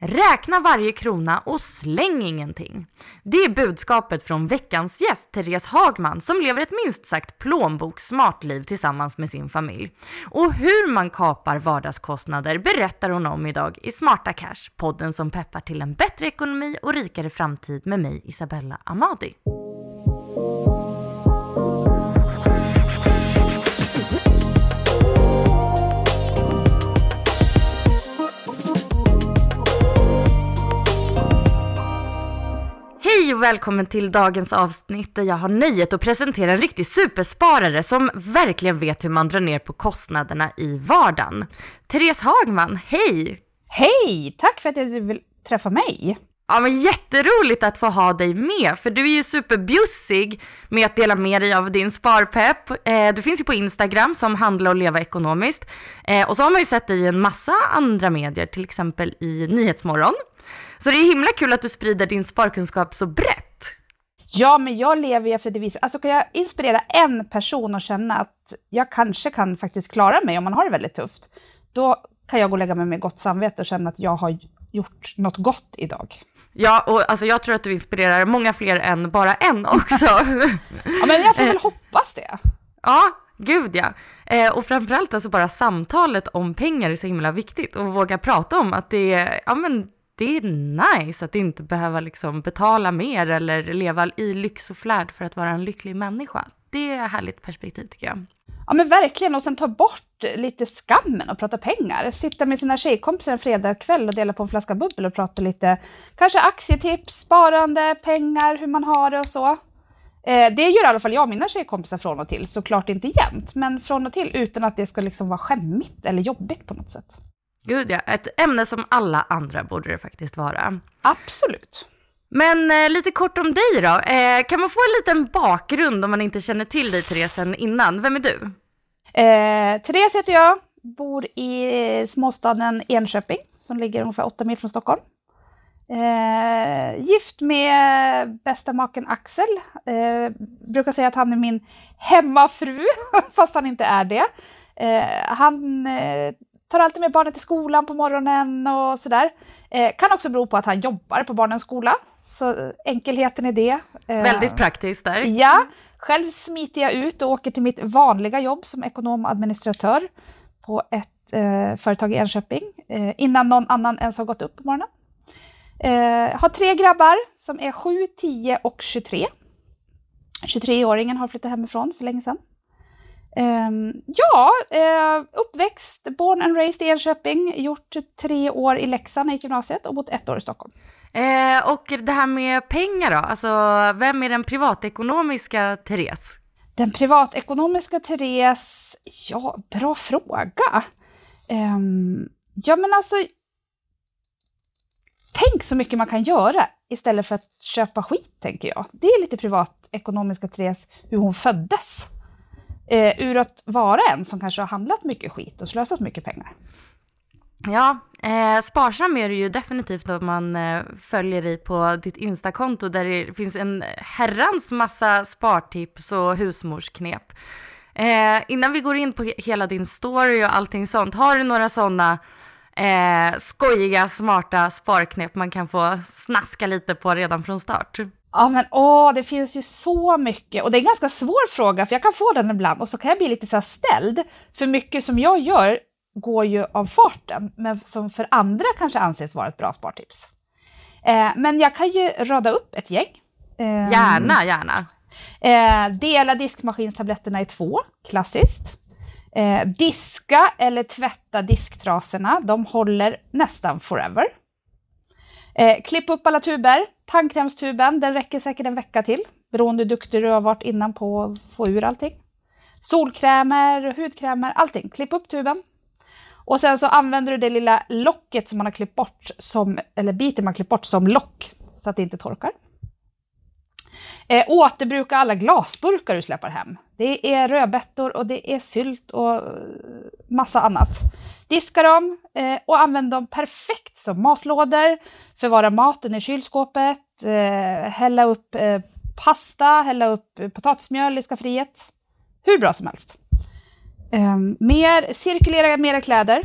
Räkna varje krona och släng ingenting. Det är budskapet från veckans gäst Therese Hagman som lever ett minst sagt plånbokssmart liv tillsammans med sin familj. Och hur man kapar vardagskostnader berättar hon om idag i Smarta Cash, podden som peppar till en bättre ekonomi och rikare framtid med mig Isabella Amadi. Hej och välkommen till dagens avsnitt där jag har nöjet att presentera en riktig supersparare som verkligen vet hur man drar ner på kostnaderna i vardagen. Therese Hagman, hej! Hej! Tack för att du vill träffa mig. Ja men jätteroligt att få ha dig med, för du är ju superbjussig med att dela med dig av din sparpepp. Eh, du finns ju på Instagram som Handla och leva ekonomiskt. Eh, och så har man ju sett dig i en massa andra medier, till exempel i Nyhetsmorgon. Så det är himla kul att du sprider din sparkunskap så brett. Ja, men jag lever ju efter devisen, alltså kan jag inspirera en person och känna att jag kanske kan faktiskt klara mig om man har det väldigt tufft, då kan jag gå och lägga mig med gott samvete och känna att jag har gjort något gott idag. Ja, och alltså jag tror att du inspirerar många fler än bara en också. ja, men jag får väl hoppas det. Ja, gud ja. Eh, och framförallt alltså bara samtalet om pengar är så himla viktigt och våga prata om att det är, ja men det är nice att inte behöva liksom betala mer eller leva i lyx och flärd för att vara en lycklig människa. Det är ett härligt perspektiv tycker jag. Ja men verkligen, och sen ta bort lite skammen och prata pengar. Sitta med sina tjejkompisar en fredagkväll och dela på en flaska bubbel och prata lite, kanske aktietips, sparande, pengar, hur man har det och så. Eh, det gör i alla fall jag och mina tjejkompisar från och till, såklart inte jämt, men från och till utan att det ska liksom vara skämmigt eller jobbigt på något sätt. Gud ja, ett ämne som alla andra borde det faktiskt vara. Absolut. Men eh, lite kort om dig då. Eh, kan man få en liten bakgrund om man inte känner till dig Therese sen innan? Vem är du? Eh, Therese heter jag, bor i småstaden Enköping som ligger ungefär åtta mil från Stockholm. Eh, gift med bästa maken Axel. Eh, brukar säga att han är min hemmafru, fast han inte är det. Eh, han eh, tar alltid med barnen till skolan på morgonen och sådär. Eh, kan också bero på att han jobbar på barnens skola, så enkelheten är det. Eh, Väldigt praktiskt där. Ja, själv smiter jag ut och åker till mitt vanliga jobb som ekonom och administratör på ett eh, företag i Enköping, eh, innan någon annan ens har gått upp på morgonen. Eh, har tre grabbar som är 7, 10 och 23. 23-åringen har flyttat hemifrån för länge sedan. Um, ja, uh, uppväxt, born and raised i Enköping, gjort tre år i Leksand i gymnasiet och bott ett år i Stockholm. Eh, och det här med pengar då, alltså vem är den privatekonomiska Therese? Den privatekonomiska Therese, ja, bra fråga. Um, ja, men alltså, tänk så mycket man kan göra istället för att köpa skit, tänker jag. Det är lite privatekonomiska Therese, hur hon föddes. Eh, ur att vara en som kanske har handlat mycket skit och slösat mycket pengar. Ja, eh, sparsam är du ju definitivt om man eh, följer dig på ditt Instakonto där det finns en herrans massa spartips och husmorsknep. Eh, innan vi går in på hela din story och allting sånt, har du några sådana eh, skojiga, smarta sparknep man kan få snaska lite på redan från start? Ja men åh, det finns ju så mycket och det är en ganska svår fråga för jag kan få den ibland och så kan jag bli lite så ställd. För mycket som jag gör går ju av farten, men som för andra kanske anses vara ett bra spartips. Eh, men jag kan ju rada upp ett gäng. Eh, gärna, gärna. Eh, dela diskmaskinstabletterna i två, klassiskt. Eh, diska eller tvätta disktrasorna, de håller nästan forever. Eh, klipp upp alla tuber. Tandkrämstuben, den räcker säkert en vecka till, beroende hur duktig du har varit innan på att få ur allting. Solkrämer, hudkrämer, allting. Klipp upp tuben. Och sen så använder du det lilla locket som man har klippt bort, som, eller biten man klippt bort som lock, så att det inte torkar. Eh, återbruka alla glasburkar du släpper hem. Det är rödbetor och det är sylt och eh, massa annat. Diska dem eh, och använd dem perfekt som matlådor. Förvara maten i kylskåpet. Eh, hälla upp eh, pasta, hälla upp potatismjöl i skafferiet. Hur bra som helst. Ehm, mer, cirkulera mera kläder.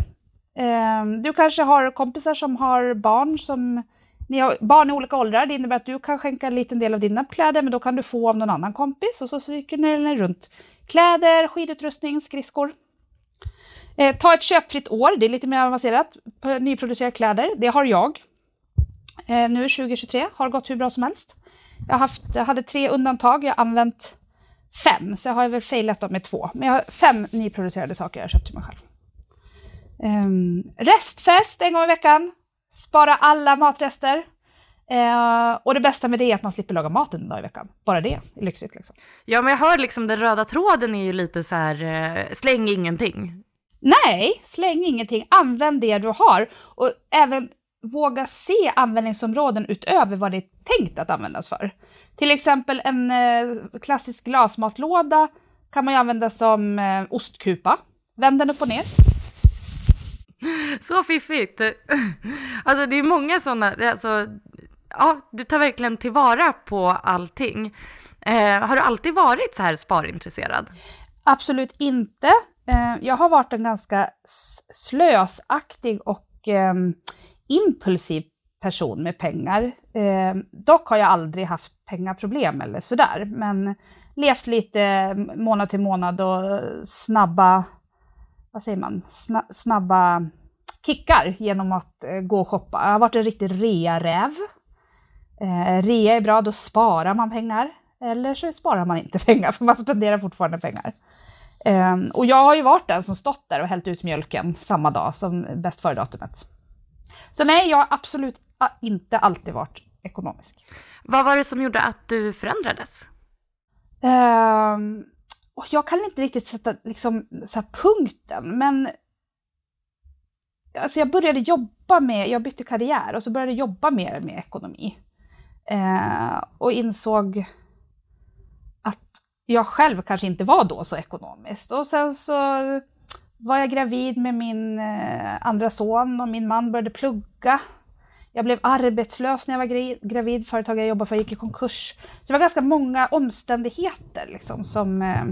Ehm, du kanske har kompisar som har barn som ni har barn i olika åldrar. Det innebär att du kan skänka en liten del av dina kläder, men då kan du få av någon annan kompis och så cyklar ni runt kläder, skidutrustning, skridskor. Eh, ta ett köpfritt år, det är lite mer avancerat, på nyproducerade kläder. Det har jag. Eh, nu 2023, har gått hur bra som helst. Jag, haft, jag hade tre undantag, jag har använt fem, så jag har väl failat dem med två. Men jag har fem nyproducerade saker jag har köpt till mig själv. Um, restfest en gång i veckan. Spara alla matrester. Uh, och det bästa med det är att man slipper laga mat en dag i veckan. Bara det är lyxigt liksom. Ja, men jag hör liksom den röda tråden är ju lite så här, uh, släng ingenting. Nej, släng ingenting. Använd det du har. Och även våga se användningsområden utöver vad det är tänkt att användas för. Till exempel en eh, klassisk glasmatlåda kan man ju använda som eh, ostkupa. Vänd den upp och ner. Så fiffigt! Alltså det är många sådana, alltså, ja, du tar verkligen tillvara på allting. Eh, har du alltid varit så här sparintresserad? Absolut inte. Eh, jag har varit en ganska slösaktig och eh, impulsiv person med pengar. Eh, dock har jag aldrig haft pengaproblem eller sådär, men levt lite månad till månad och snabba, vad säger man, Sna snabba kickar genom att eh, gå och shoppa. Jag har varit en riktig rea-räv. Eh, rea är bra, då sparar man pengar. Eller så sparar man inte pengar, för man spenderar fortfarande pengar. Um, och jag har ju varit den som stått där och hällt ut mjölken samma dag som bäst före-datumet. Så nej, jag har absolut inte alltid varit ekonomisk. Vad var det som gjorde att du förändrades? Um, och jag kan inte riktigt sätta liksom, så punkten, men alltså jag började jobba med, jag bytte karriär och så började jobba mer med ekonomi. Eh, och insåg att jag själv kanske inte var då så ekonomiskt. Och sen så var jag gravid med min eh, andra son och min man började plugga. Jag blev arbetslös när jag var gravid, företaget jag jobbade för gick i konkurs. Så det var ganska många omständigheter liksom, som, eh,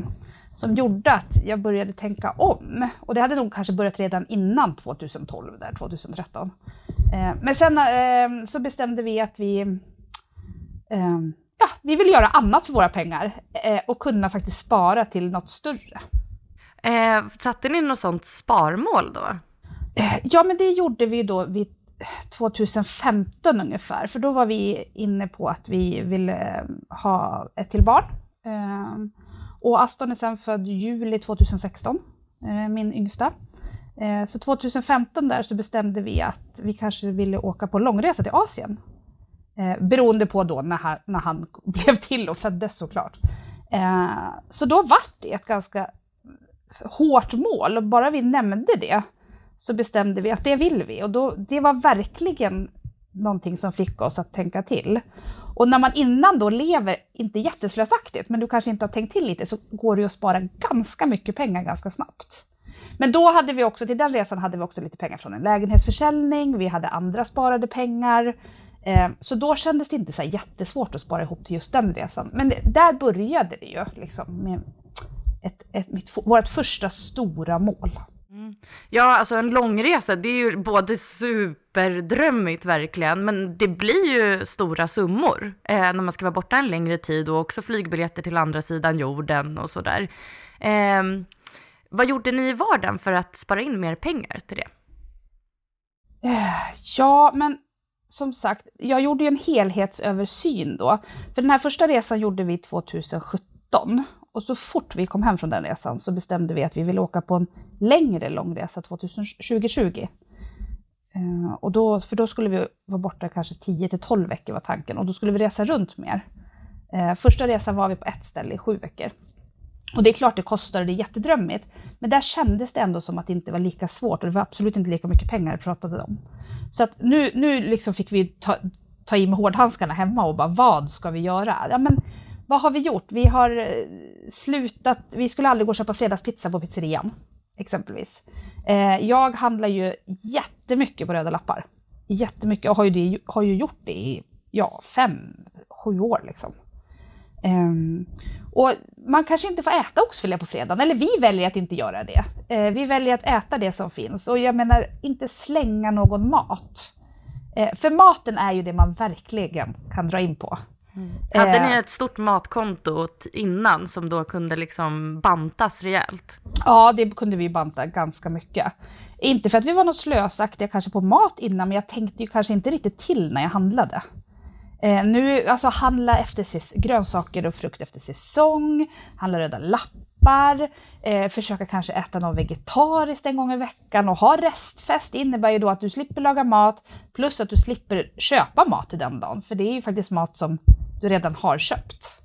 som gjorde att jag började tänka om. Och det hade nog kanske börjat redan innan 2012, där, 2013. Eh, men sen eh, så bestämde vi att vi, ja, vi vill göra annat för våra pengar eh, och kunna faktiskt spara till något större. Eh, satte ni något sånt sparmål då? Eh, ja, men det gjorde vi då vid 2015 ungefär, för då var vi inne på att vi ville eh, ha ett till barn. Ehm, och Aston är sen född juli 2016, eh, min yngsta. Eh, så 2015 där så bestämde vi att vi kanske ville åka på långresa till Asien. beroende på då när han, när han blev till och föddes såklart. så då vart det ett ganska hårt mål och bara vi nämnde det så bestämde vi att det vill vi och då, det var verkligen någonting som fick oss att tänka till. Och när man innan då lever, inte jätteslösaktigt, men du kanske inte har tänkt till lite, så går det ju att spara ganska mycket pengar ganska snabbt. Men då hade vi också, till den resan hade vi också lite pengar från en lägenhetsförsäljning, vi hade andra sparade pengar. Eh, så då kändes det inte så jättesvårt att spara ihop till just den resan. Men det, där började det ju liksom med ett, ett, mitt, vårt första stora mål. Mm. Ja, alltså en långresa, det är ju både superdrömmigt verkligen, men det blir ju stora summor eh, när man ska vara borta en längre tid och också flygbiljetter till andra sidan jorden och sådär. Eh, vad gjorde ni i vardagen för att spara in mer pengar till det? Eh, ja, men som sagt, jag gjorde ju en helhetsöversyn då. För den här första resan gjorde vi 2017 och så fort vi kom hem från den resan så bestämde vi att vi ville åka på en längre långresa 2020. Eh, och då, för då skulle vi vara borta kanske 10 till 12 veckor var tanken och då skulle vi resa runt mer. Eh, första resan var vi på ett ställe i sju veckor. Och det är klart det kostar och det är jättedrömmigt. Men där kändes det ändå som att det inte var lika svårt och det var absolut inte lika mycket pengar vi pratade om. Så att nu, nu liksom fick vi ta, ta i med hårdhandskarna hemma och bara vad ska vi göra? Ja, men vad har vi gjort? Vi har eh, slutat, vi skulle aldrig gå och köpa fredagspizza på pizzerian, exempelvis. Eh, jag handlar ju jättemycket på röda lappar. Jättemycket och har ju, det, har ju gjort det i ja, fem, sju år liksom. Um, och man kanske inte får äta oxfilé på fredagen, eller vi väljer att inte göra det. Uh, vi väljer att äta det som finns och jag menar inte slänga någon mat. Uh, för maten är ju det man verkligen kan dra in på. Mm. Hade ni ett stort matkonto innan som då kunde liksom bantas rejält? Ja, det kunde vi banta ganska mycket. Inte för att vi var något slösaktiga kanske på mat innan, men jag tänkte ju kanske inte riktigt till när jag handlade. Eh, nu, alltså handla efter grönsaker och frukt efter säsong, handla röda lappar, eh, försöka kanske äta något vegetariskt en gång i veckan och ha restfest innebär ju då att du slipper laga mat plus att du slipper köpa mat till den dagen, för det är ju faktiskt mat som du redan har köpt.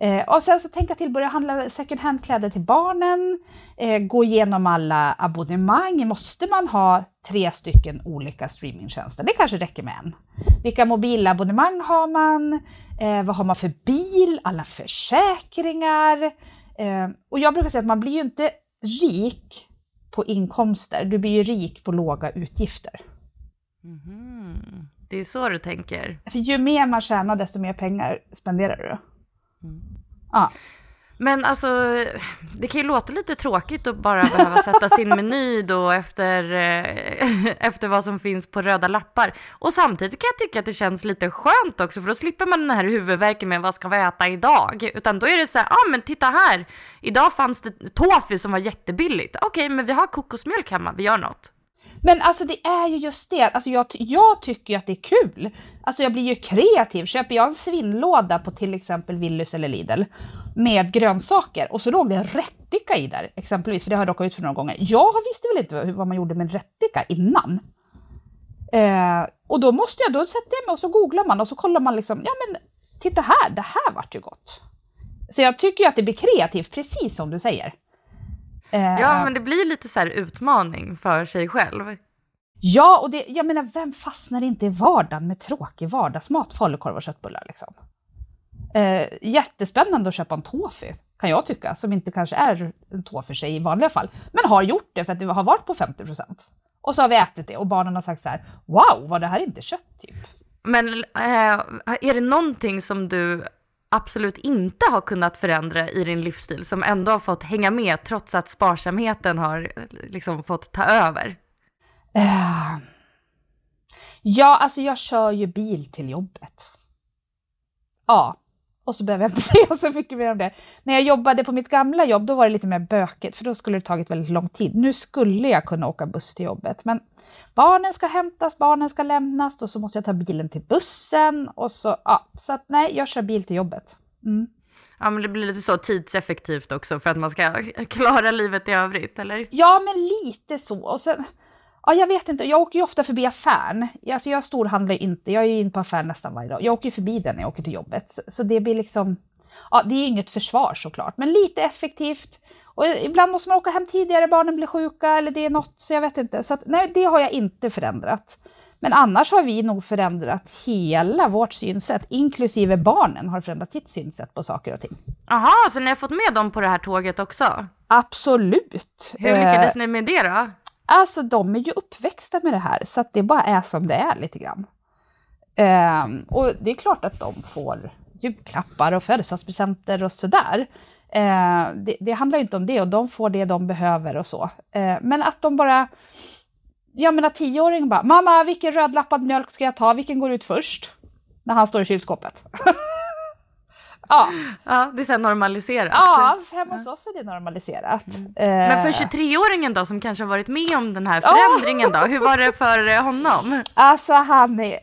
Eh, och sen så tänka till, börja handla second hand-kläder till barnen, eh, gå igenom alla abonnemang. Måste man ha tre stycken olika streamingtjänster? Det kanske räcker med en. Vilka mobilabonnemang har man? Eh, vad har man för bil? Alla försäkringar? Eh, och jag brukar säga att man blir ju inte rik på inkomster, du blir ju rik på låga utgifter. Mm. Det är så du tänker? För ju mer man tjänar, desto mer pengar spenderar du. Mm. Ja. Men alltså, det kan ju låta lite tråkigt att bara behöva sätta sin meny då efter, eh, efter vad som finns på röda lappar. Och samtidigt kan jag tycka att det känns lite skönt också, för då slipper man den här huvudvärken med vad ska vi äta idag? Utan då är det så här, ja ah, men titta här, idag fanns det tofu som var jättebilligt. Okej, okay, men vi har kokosmjölk hemma, vi gör något. Men alltså det är ju just det, alltså jag, jag tycker att det är kul. Alltså jag blir ju kreativ. Köper jag en svinnlåda på till exempel Willys eller Lidl med grönsaker och så låg det en rättika i där exempelvis, för det har jag råkat ut för några gånger. Jag visste väl inte vad man gjorde med en rättika innan. Eh, och då måste jag, då sätter jag mig och så googlar man och så kollar man liksom, ja men titta här, det här vart ju gott. Så jag tycker ju att det blir kreativt, precis som du säger. Eh, ja, men det blir lite så här utmaning för sig själv. Ja, och det, jag menar, vem fastnar inte i vardagen med tråkig vardagsmat, falukorv och köttbullar liksom? Eh, jättespännande att köpa en tofu, kan jag tycka, som inte kanske är en tofu sig i vanliga fall, men har gjort det för att det har varit på 50% Och så har vi ätit det och barnen har sagt så här, wow, var det här inte kött typ? Men eh, är det någonting som du absolut inte har kunnat förändra i din livsstil som ändå har fått hänga med trots att sparsamheten har liksom fått ta över? Uh, ja, alltså jag kör ju bil till jobbet. Ja, och så behöver jag inte säga så mycket mer om det. När jag jobbade på mitt gamla jobb, då var det lite mer bökigt, för då skulle det tagit väldigt lång tid. Nu skulle jag kunna åka buss till jobbet, men barnen ska hämtas, barnen ska lämnas och så måste jag ta bilen till bussen och så, ja, så att nej, jag kör bil till jobbet. Mm. Ja, men det blir lite så tidseffektivt också för att man ska klara livet i övrigt, eller? Ja, men lite så. Och sen, ja, jag vet inte, jag åker ju ofta förbi affären. Alltså jag storhandlar inte, jag är ju in på affären nästan varje dag. Jag åker ju förbi den när jag åker till jobbet. Så, så det blir liksom, ja, det är inget försvar såklart, men lite effektivt. Och ibland måste man åka hem tidigare, barnen blir sjuka eller det är något, så jag vet inte. Så att, nej, det har jag inte förändrat. Men annars har vi nog förändrat hela vårt synsätt, inklusive barnen har förändrat sitt synsätt på saker och ting. Jaha, så ni har fått med dem på det här tåget också? Absolut. Hur lyckades ni med det då? Alltså de är ju uppväxta med det här, så att det bara är som det är lite grann. Um, och det är klart att de får julklappar och födelsedagspresenter och sådär. Uh, det, det, handlar inte om det och de får det de behöver och så. Uh, men att de bara... Jag menar tioåringen bara, mamma vilken rödlappad mjölk ska jag ta, vilken går ut först? När han står i kylskåpet. Ja. ja, det är så normaliserat. Ja, hemma hos oss är det normaliserat. Mm. Men för 23-åringen då som kanske har varit med om den här förändringen då, hur var det för honom? Alltså han är,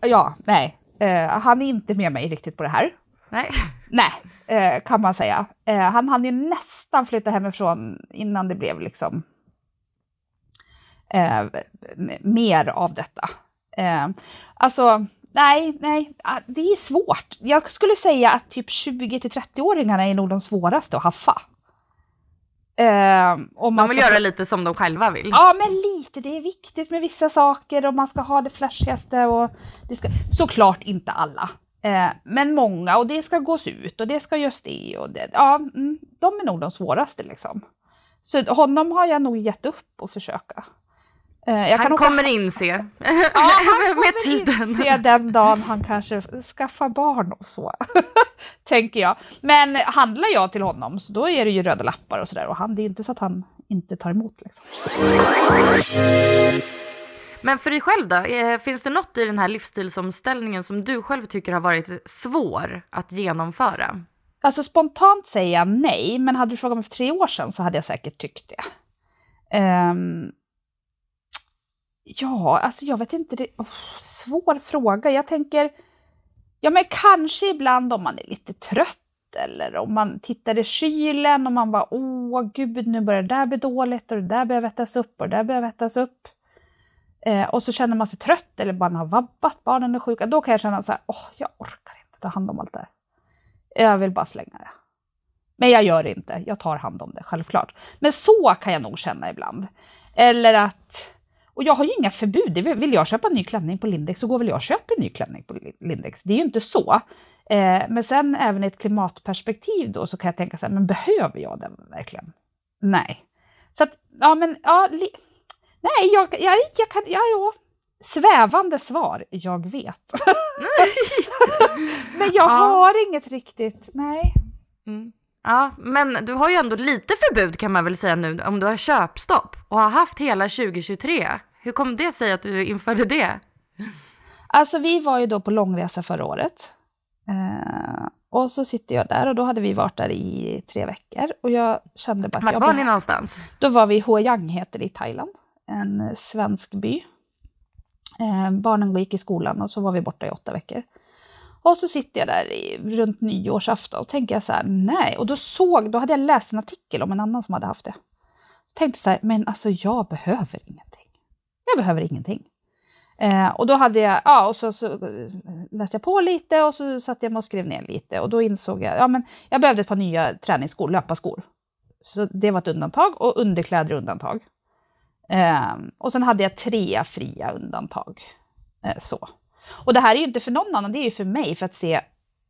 ja, nej, uh, han är inte med mig riktigt på det här. Nej. Nej, kan man säga. Han hann ju nästan flytta hemifrån innan det blev liksom mer av detta. alltså, nej, nej, det är svårt. Jag skulle säga att typ 20 till 30-åringarna är nog de svåraste att haffa. Uh, om man, vill göra lite som de själva vill. Ja, men lite. Det är viktigt med vissa saker och man ska ha det flashigaste och det ska... Såklart inte alla. Uh, men många och det ska gås ut och det ska just det och det. Ja, mm, de är nog de svåraste liksom. Så honom har jag nog gett upp och försöka. Uh, han kommer inse ja, han med tiden. inse den dagen han kanske skaffar barn och så. Tänker jag. Men handlar jag till honom så då är det ju röda lappar och sådär och han, det är inte så att han inte tar emot. Liksom. Men för dig själv då, eh, finns det något i den här livsstilsomställningen som du själv tycker har varit svår att genomföra? Alltså spontant säger jag nej, men hade du frågat mig för tre år sedan så hade jag säkert tyckt det. Um, Ja, alltså jag vet inte. Det, oh, svår fråga. Jag tänker, ja men kanske ibland om man är lite trött eller om man tittar i kylen och man bara åh gud nu börjar det där bli dåligt och det där behöver vättas upp och det där behöver vättas upp. Eh, och så känner man sig trött eller man har vabbat, barnen är sjuka. Då kan jag känna så här, åh jag orkar inte ta hand om allt det här. Jag vill bara slänga det. Men jag gör det inte, jag tar hand om det självklart. Men så kan jag nog känna ibland. Eller att och jag har ju inga förbud. Vill jag köpa ny klänning på Lindex så går väl jag och köper en ny klänning på Lindex. Det är ju inte så. Eh, men sen även i ett klimatperspektiv då så kan jag tänka så här, men behöver jag den verkligen? Nej. Så att, ja men, ja, nej, jag, jag, jag kan, ja, ja. Svävande svar, jag vet. men jag ja. har inget riktigt, nej. Mm. Ja, men du har ju ändå lite förbud kan man väl säga nu om du har köpstopp och har haft hela 2023. Hur kom det sig att du införde det? Alltså vi var ju då på långresa förra året. Eh, och så sitter jag där och då hade vi varit där i tre veckor och jag kände bara att Var var ni någonstans? Då var vi i Hua Yang heter det i Thailand, en svensk by. Eh, barnen gick i skolan och så var vi borta i åtta veckor. Och så sitter jag där i, runt nyårsafton och tänker så här, nej. Och då såg, då hade jag läst en artikel om en annan som hade haft det. Jag tänkte så här, men alltså jag behöver ingenting. Jag behöver ingenting. Eh, och då hade jag, ja, och så, så, eh, läste jag på lite och så satte jag mig och skrev ner lite. Och då insåg jag, ja men jag behövde ett par nya träningsskor, löparskor. Så det var ett undantag och underkläder undantag. Eh, och sen hade jag tre fria undantag. Eh, så. Och det här är ju inte för någon annan, det är ju för mig för att se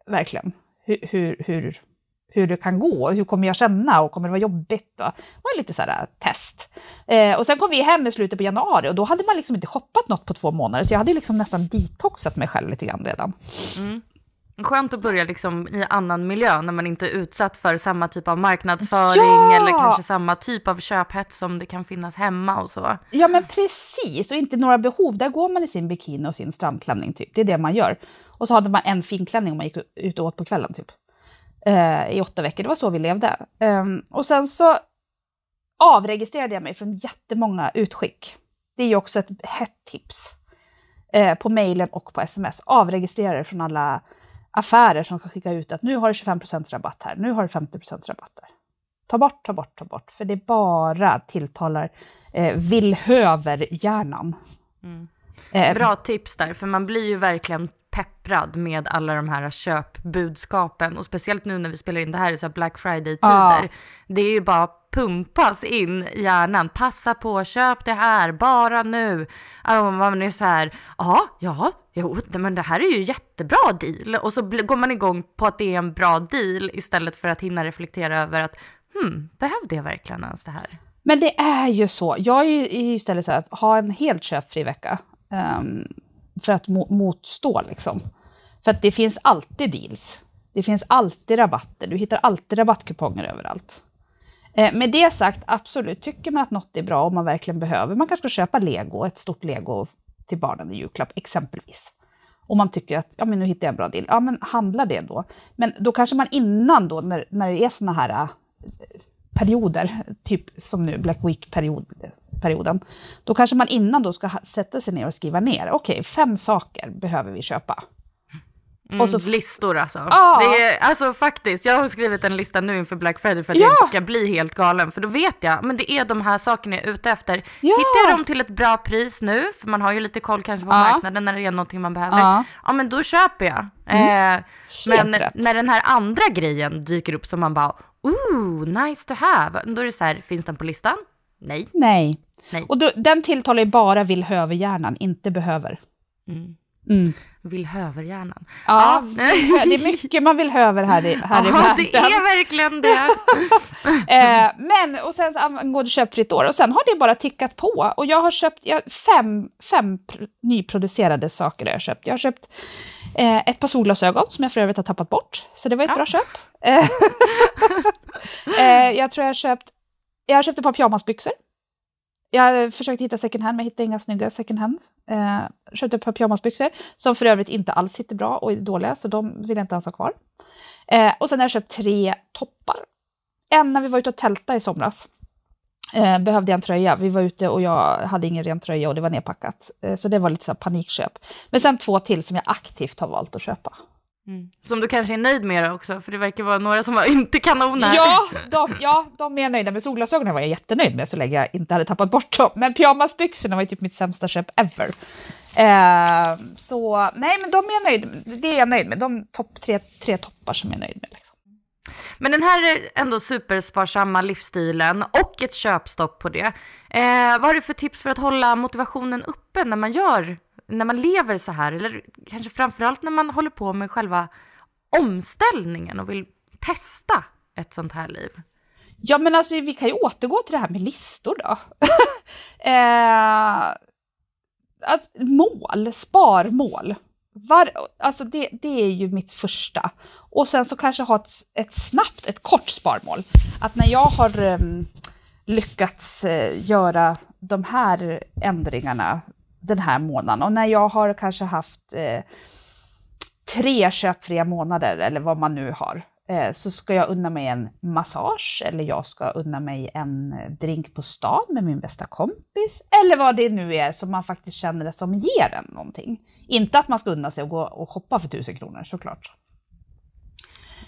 verkligen hur, hur, hur, hur det kan gå. Hur kommer jag känna och kommer det vara jobbigt? Och, det var lite så här äh, test. Eh, och sen kom vi hem i slutet på januari och då hade man liksom inte shoppat något på två månader. Så jag hade liksom nästan detoxat mig själv lite grann redan. Mm. Skönt att börja liksom i annan miljö när man inte är utsatt för samma typ av marknadsföring ja! eller kanske samma typ av köphets som det kan finnas hemma och så. Ja men precis, och inte några behov. Där går man i sin bikini och sin strandklänning typ. Det är det man gör. Och så hade man en finklänning om man gick ut och åt på kvällen typ. Uh, I åtta veckor, det var så vi levde. Um, och sen så avregistrerade jag mig från jättemånga utskick. Det är ju också ett hett tips. Uh, på mejlen och på sms. Avregistrera dig från alla affärer som ska skicka ut att nu har du 25% rabatt här, nu har du 50 rabatt där. Ta bort, ta bort, ta bort, för det bara tilltalar eh, villhöver-hjärnan. Mm. Eh, Bra tips där, för man blir ju verkligen pepprad med alla de här köpbudskapen och speciellt nu när vi spelar in det här i så Black Friday-tider. Ja. Det är ju bara pumpas in i hjärnan. Passa på, köp det här, bara nu. Äh, man är så här, ja, ja, jo, men det här är ju jättebra deal. Och så går man igång på att det är en bra deal istället för att hinna reflektera över att, hmm, behövde jag verkligen ens det här? Men det är ju så. Jag är ju istället så här, att ha en helt köpfri vecka. Um, för att motstå liksom. För att det finns alltid deals. Det finns alltid rabatter. Du hittar alltid rabattkuponger överallt. Eh, med det sagt, absolut, tycker man att något är bra och man verkligen behöver, man kanske ska köpa lego, ett stort lego till barnen i julklapp exempelvis. Och man tycker att, ja men nu hittar jag en bra deal, ja men handla det då. Men då kanske man innan då, när, när det är såna här äh, perioder, typ som nu Black Week-perioden, då kanske man innan då ska sätta sig ner och skriva ner, okej, okay, fem saker behöver vi köpa. Mm, och så listor alltså. Ah. Det är, alltså faktiskt, jag har skrivit en lista nu inför Black Friday för att ja. jag inte ska bli helt galen. För då vet jag, men det är de här sakerna jag är ute efter. Ja. Hittar jag dem till ett bra pris nu, för man har ju lite koll kanske på ah. marknaden när det är någonting man behöver. Ah. Ja men då köper jag. Mm. Eh, men rätt. när den här andra grejen dyker upp som man bara, ooh, nice to have. Då är det så här, finns den på listan? Nej. Nej. Nej. Och då, den tilltalar ju bara vill höver-hjärnan, inte behöver. Mm. Mm. Vill höver-hjärnan. Ja, ja, det är mycket man vill höver här i, här ja, i världen. det är verkligen det. eh, men, och sen angående köpfritt år, och sen har det bara tickat på. Och jag har köpt jag, fem, fem nyproducerade saker. Jag har köpt. Jag har köpt eh, ett par solglasögon som jag för övrigt har tappat bort, så det var ett ja. bra köp. eh, jag tror jag har köpt, jag har köpt ett par pyjamasbyxor jag försökte hitta second hand, men jag hittade inga snygga second hand. Eh, köpte ett par pyjamasbyxor som för övrigt inte alls sitter bra och är dåliga, så de vill jag inte ens ha kvar. Eh, och sen har jag köpt tre toppar. En när vi var ute och tälta i somras. Eh, behövde jag en tröja. Vi var ute och jag hade ingen ren tröja och det var nedpackat. Eh, så det var lite så panikköp. Men sen två till som jag aktivt har valt att köpa. Mm. Som du kanske är nöjd med också, för det verkar vara några som var inte kanoner. Ja, de, ja, de är nöjda med. Solglasögonen var jag jättenöjd med så länge jag inte hade tappat bort dem. Men pyjamasbyxorna var ju typ mitt sämsta köp ever. Eh, så nej, men de är jag nöjd med. Det är jag nöjd med. De topp, tre, tre toppar som jag är nöjd med. Liksom. Men den här ändå supersparsamma livsstilen och ett köpstopp på det. Eh, vad har du för tips för att hålla motivationen uppe när man gör när man lever så här, eller kanske framförallt när man håller på med själva omställningen och vill testa ett sånt här liv? Ja, men alltså vi kan ju återgå till det här med listor då. eh, alltså, mål, sparmål. Var, alltså det, det är ju mitt första. Och sen så kanske ha ett, ett snabbt, ett kort sparmål. Att när jag har um, lyckats uh, göra de här ändringarna den här månaden. Och när jag har kanske haft eh, tre köpfria månader, eller vad man nu har, eh, så ska jag unna mig en massage, eller jag ska unna mig en drink på stan med min bästa kompis, eller vad det nu är som man faktiskt känner det som ger en någonting. Inte att man ska unna sig och gå och shoppa för tusen kronor, såklart.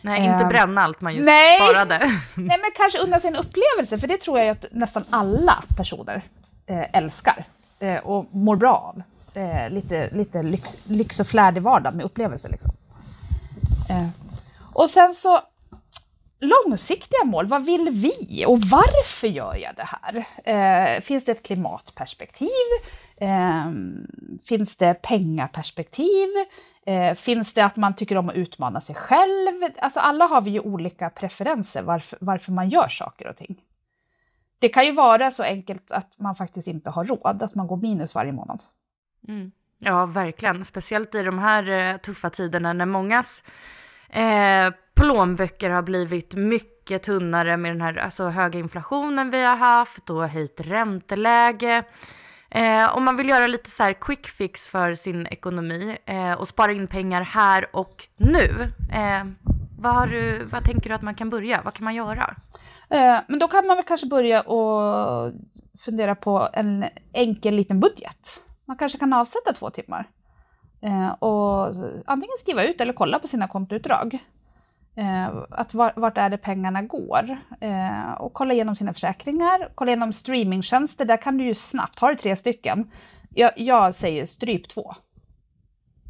Nej, inte uh, bränna allt man just nej, sparade. nej, men kanske unna sig en upplevelse, för det tror jag att nästan alla personer eh, älskar eh, och mår bra av. Eh, lite lite lyx, lyx och flärd i vardagen med upplevelser. Liksom. Eh, och sen så långsiktiga mål. Vad vill vi och varför gör jag det här? Eh, finns det ett klimatperspektiv? Eh, finns det pengaperspektiv? Eh, finns det att man tycker om att utmana sig själv? Alltså alla har vi ju olika preferenser varför, varför man gör saker och ting. Det kan ju vara så enkelt att man faktiskt inte har råd, att man går minus varje månad. Mm. Ja, verkligen. Speciellt i de här eh, tuffa tiderna när mångas eh, plånböcker har blivit mycket tunnare med den här alltså, höga inflationen vi har haft och höjt ränteläge. Eh, om man vill göra lite så här quick fix för sin ekonomi eh, och spara in pengar här och nu. Eh, vad, du, vad tänker du att man kan börja? Vad kan man göra? Eh, men då kan man väl kanske börja och fundera på en enkel liten budget. Man kanske kan avsätta två timmar. Eh, och antingen skriva ut eller kolla på sina kontoutdrag. Eh, att vart är det pengarna går? och kolla igenom sina försäkringar, kolla igenom streamingtjänster. Där kan du ju snabbt, har du tre stycken, jag, jag säger stryp två.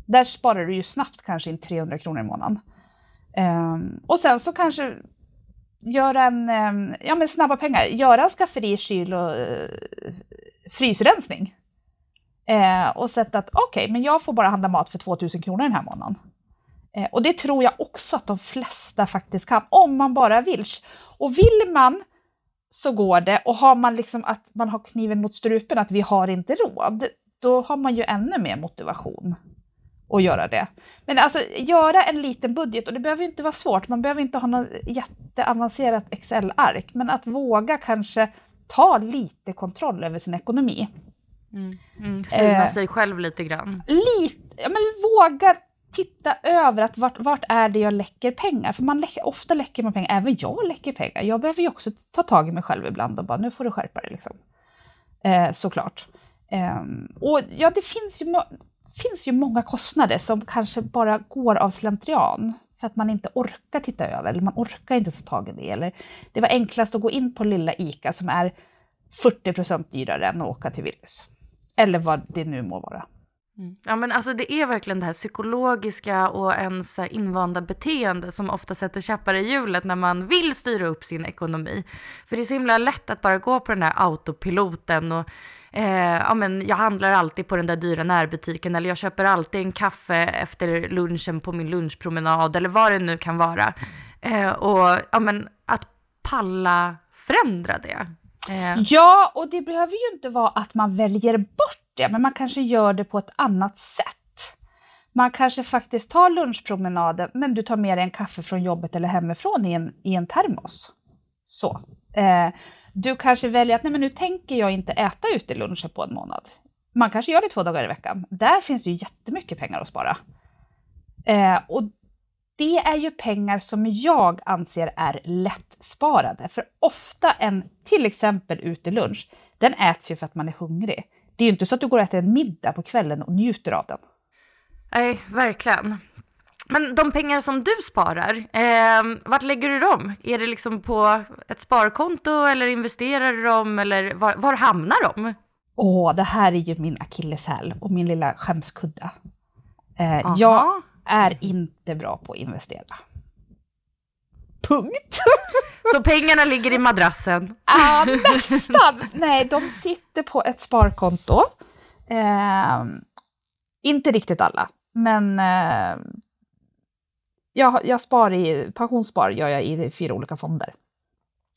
Där sparar du ju snabbt kanske in 300 kronor i månaden. och sen så kanske göra en, ja men snabba pengar, göra en skafferi, kyl och eh, frysrensning. Eh, och sett att okej, okay, men jag får bara handla mat för 2000 kronor den här månaden. Eh, och det tror jag också att de flesta faktiskt kan, om man bara vill. Och vill man så går det. Och har man liksom att man har kniven mot strupen, att vi har inte råd, då har man ju ännu mer motivation att göra det. Men alltså göra en liten budget, och det behöver inte vara svårt, man behöver inte ha något jätteavancerat Excel-ark, men att våga kanske ta lite kontroll över sin ekonomi. Mm. Mm, syna eh, sig själv lite grann. Lite, ja, men våga titta över att vart, vart är det jag läcker pengar? För man läcker, ofta läcker man pengar, även jag läcker pengar. Jag behöver ju också ta tag i mig själv ibland och bara nu får du skärpa dig liksom. Eh, såklart. Eh, och ja, det finns ju, finns ju många kostnader som kanske bara går av slentrian för att man inte orkar titta över eller man orkar inte ta tag i det. Eller det var enklast att gå in på lilla ICA som är 40% dyrare än att åka till Willys. Eller vad det nu må vara. Mm. Ja men alltså det är verkligen det här psykologiska och ens eh, invanda beteende som ofta sätter käppar i hjulet när man vill styra upp sin ekonomi. För det är så himla lätt att bara gå på den här autopiloten och eh, ja men jag handlar alltid på den där dyra närbutiken eller jag köper alltid en kaffe efter lunchen på min lunchpromenad eller vad det nu kan vara. Eh, och ja men att palla förändra det. Eh. Ja, och det behöver ju inte vara att man väljer bort det, men man kanske gör det på ett annat sätt. Man kanske faktiskt tar lunchpromenaden, men du tar med dig en kaffe från jobbet eller hemifrån i en, i en termos. Så. Eh, du kanske väljer att nej men nu tänker jag inte äta ute lunchen på en månad. Man kanske gör det två dagar i veckan. Där finns det ju jättemycket pengar att spara. Eh, och det är ju pengar som jag anser är lättsparade. För ofta en till exempel utelunch, den äts ju för att man är hungrig. Det är ju inte så att du går och äter en middag på kvällen och njuter av den. Nej, verkligen. Men de pengar som du sparar, eh, vart lägger du dem? Är det liksom på ett sparkonto eller investerar du dem eller var, var hamnar de? Åh, det här är ju min akilleshäl och min lilla skämskudde. Eh, jag är inte bra på att investera. Punkt. Så pengarna ligger i madrassen? Ja, nästan. Nej, de sitter på ett sparkonto. Eh, inte riktigt alla, men eh, jag, jag spar i, pensionsspar gör jag i fyra olika fonder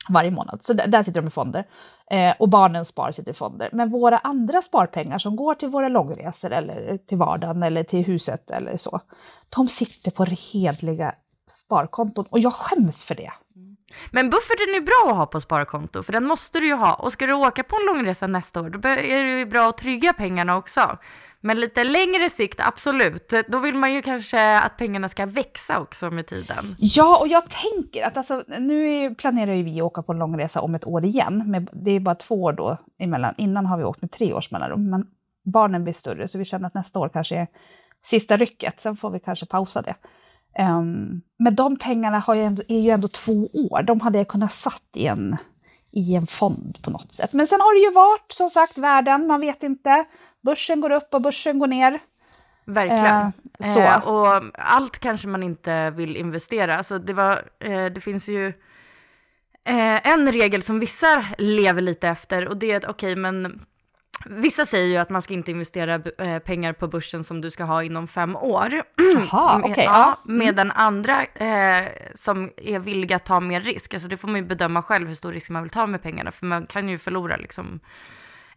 varje månad. Så där, där sitter de i fonder. Eh, och barnens spar sitter i fonder. Men våra andra sparpengar som går till våra långresor eller till vardagen eller till huset eller så, de sitter på hedliga sparkonton och jag skäms för det. Men bufferten är bra att ha på sparkonto, för den måste du ju ha. Och ska du åka på en långresa nästa år, då är det ju bra att trygga pengarna också. Men lite längre sikt, absolut. Då vill man ju kanske att pengarna ska växa också med tiden. Ja, och jag tänker att alltså, nu planerar ju vi att åka på en långresa om ett år igen. Men det är bara två år då emellan. Innan har vi åkt med tre års mellanrum. Men barnen blir större, så vi känner att nästa år kanske är sista rycket. Sen får vi kanske pausa det. Um, men de pengarna har ju ändå, är ju ändå två år. De hade jag kunnat satt i en, i en fond på något sätt. Men sen har det ju varit, som sagt, världen. Man vet inte. Börsen går upp och börsen går ner. Verkligen. Eh, så. Eh, och allt kanske man inte vill investera. Alltså det, var, eh, det finns ju eh, en regel som vissa lever lite efter och det är att okej, okay, men Vissa säger ju att man ska inte investera eh, pengar på börsen som du ska ha inom fem år. Jaha, okej. Okay, ja, mm. Medan andra eh, som är villiga att ta mer risk, alltså det får man ju bedöma själv hur stor risk man vill ta med pengarna, för man kan ju förlora liksom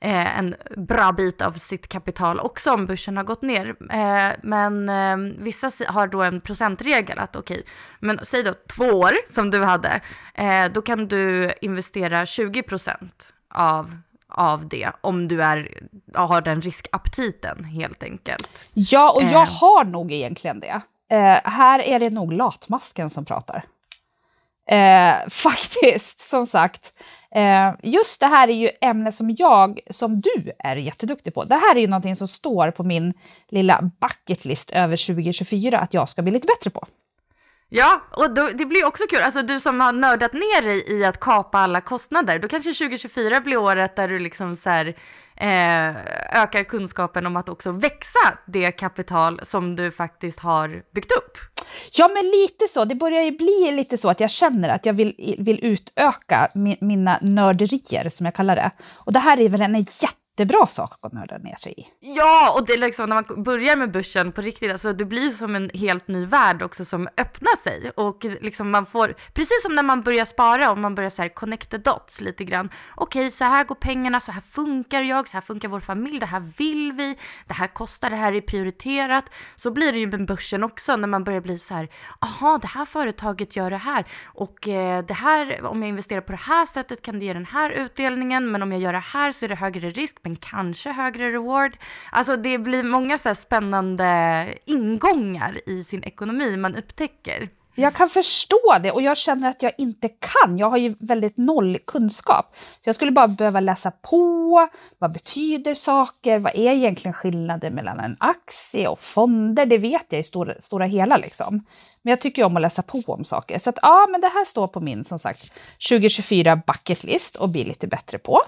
eh, en bra bit av sitt kapital också om börsen har gått ner. Eh, men eh, vissa har då en procentregel att okej, okay, men säg då två år som du hade, eh, då kan du investera 20 procent av av det om du är, har den riskaptiten helt enkelt. Ja, och jag eh. har nog egentligen det. Eh, här är det nog latmasken som pratar. Eh, faktiskt, som sagt. Eh, just det här är ju ämnet som jag, som du, är jätteduktig på. Det här är ju någonting som står på min lilla bucketlist över 2024 att jag ska bli lite bättre på. Ja, och då, det blir också kul. Alltså du som har nördat ner dig i att kapa alla kostnader, då kanske 2024 blir året där du liksom så här, eh, ökar kunskapen om att också växa det kapital som du faktiskt har byggt upp. Ja, men lite så. Det börjar ju bli lite så att jag känner att jag vill, vill utöka mi, mina nörderier, som jag kallar det. Och det här är väl en jätte jättebra sak att nörda ner sig i. Ja, och det är liksom när man börjar med börsen på riktigt, alltså det blir som en helt ny värld också som öppnar sig och liksom man får, precis som när man börjar spara och man börjar så här connect the dots lite grann. Okej, okay, så här går pengarna, så här funkar jag, så här funkar vår familj, det här vill vi, det här kostar, det här är prioriterat. Så blir det ju med börsen också när man börjar bli så här, aha, det här företaget gör det här och eh, det här, om jag investerar på det här sättet kan det ge den här utdelningen, men om jag gör det här så är det högre risk men kanske högre reward. Alltså det blir många så spännande ingångar i sin ekonomi man upptäcker. Jag kan förstå det och jag känner att jag inte kan. Jag har ju väldigt noll kunskap. Så jag skulle bara behöva läsa på. Vad betyder saker? Vad är egentligen skillnaden mellan en aktie och fonder? Det vet jag i stora, stora hela liksom. Men jag tycker om att läsa på om saker. Så att ja, men det här står på min som sagt 2024 bucket list och bli lite bättre på.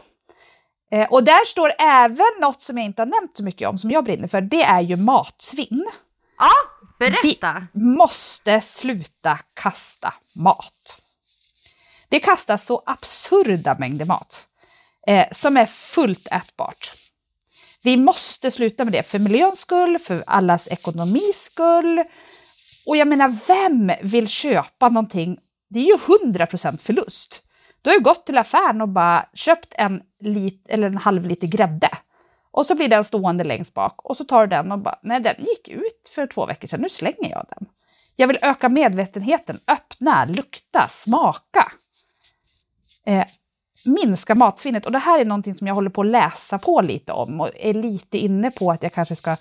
Eh, och där står även något som jag inte har nämnt så mycket om, som jag brinner för, det är ju matsvinn. Ja, berätta! Vi måste sluta kasta mat. Det kastas så absurda mängder mat eh, som är fullt ätbart. Vi måste sluta med det för miljöns skull, för allas ekonomis skull. Och jag menar, vem vill köpa någonting? Det är ju 100% förlust. Du har ju gått till affären och bara köpt en, lit, eller en halv liter grädde. Och så blir den stående längst bak och så tar du den och bara, nej den gick ut för två veckor sedan, nu slänger jag den. Jag vill öka medvetenheten, öppna, lukta, smaka. Eh, minska matsvinnet och det här är någonting som jag håller på att läsa på lite om och är lite inne på att jag kanske ska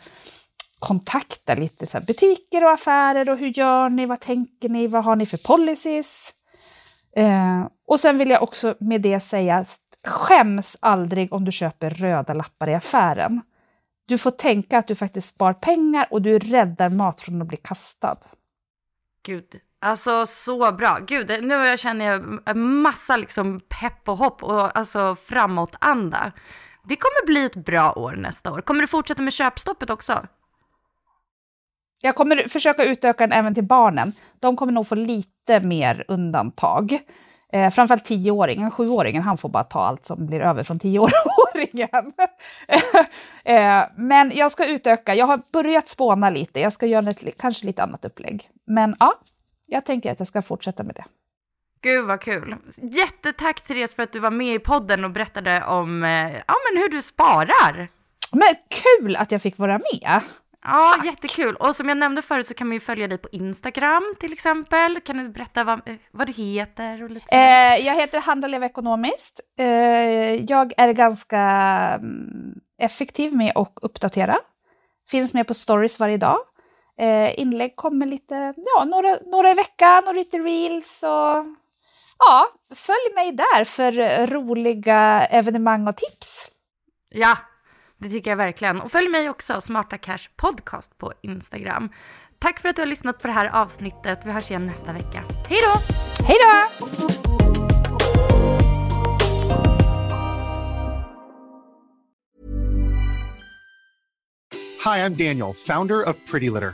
kontakta lite så butiker och affärer och hur gör ni, vad tänker ni, vad har ni för policies? Eh, och sen vill jag också med det säga, skäms aldrig om du köper röda lappar i affären. Du får tänka att du faktiskt spar pengar och du räddar mat från att bli kastad. Gud, alltså så bra. Gud, nu känner jag en massa liksom pepp och hopp och alltså framåtanda. Det kommer bli ett bra år nästa år. Kommer du fortsätta med köpstoppet också? Jag kommer försöka utöka den även till barnen. De kommer nog få lite mer undantag. Eh, framförallt tioåringen, sjuåringen, han får bara ta allt som blir över från tioåringen. eh, men jag ska utöka, jag har börjat spåna lite, jag ska göra ett kanske lite annat upplägg. Men ja, jag tänker att jag ska fortsätta med det. Gud vad kul! Jättetack Therese för att du var med i podden och berättade om eh, ja, men hur du sparar. Men kul att jag fick vara med! Ja, Tack. jättekul. Och som jag nämnde förut så kan man ju följa dig på Instagram till exempel. Kan du berätta vad, eh, vad du heter? Och lite eh, jag heter Handla Leva Ekonomiskt. Eh, jag är ganska mm, effektiv med att uppdatera. Finns med på stories varje dag. Eh, inlägg kommer lite, ja, några, några i veckan och lite reels och ja, följ mig där för roliga evenemang och tips. Ja, det tycker jag verkligen. Och följ mig också, Smarta Cash Podcast på Instagram. Tack för att du har lyssnat på det här avsnittet. Vi hörs igen nästa vecka. Hej då! Hej då! Hi, I'm Daniel, founder of Pretty Litter.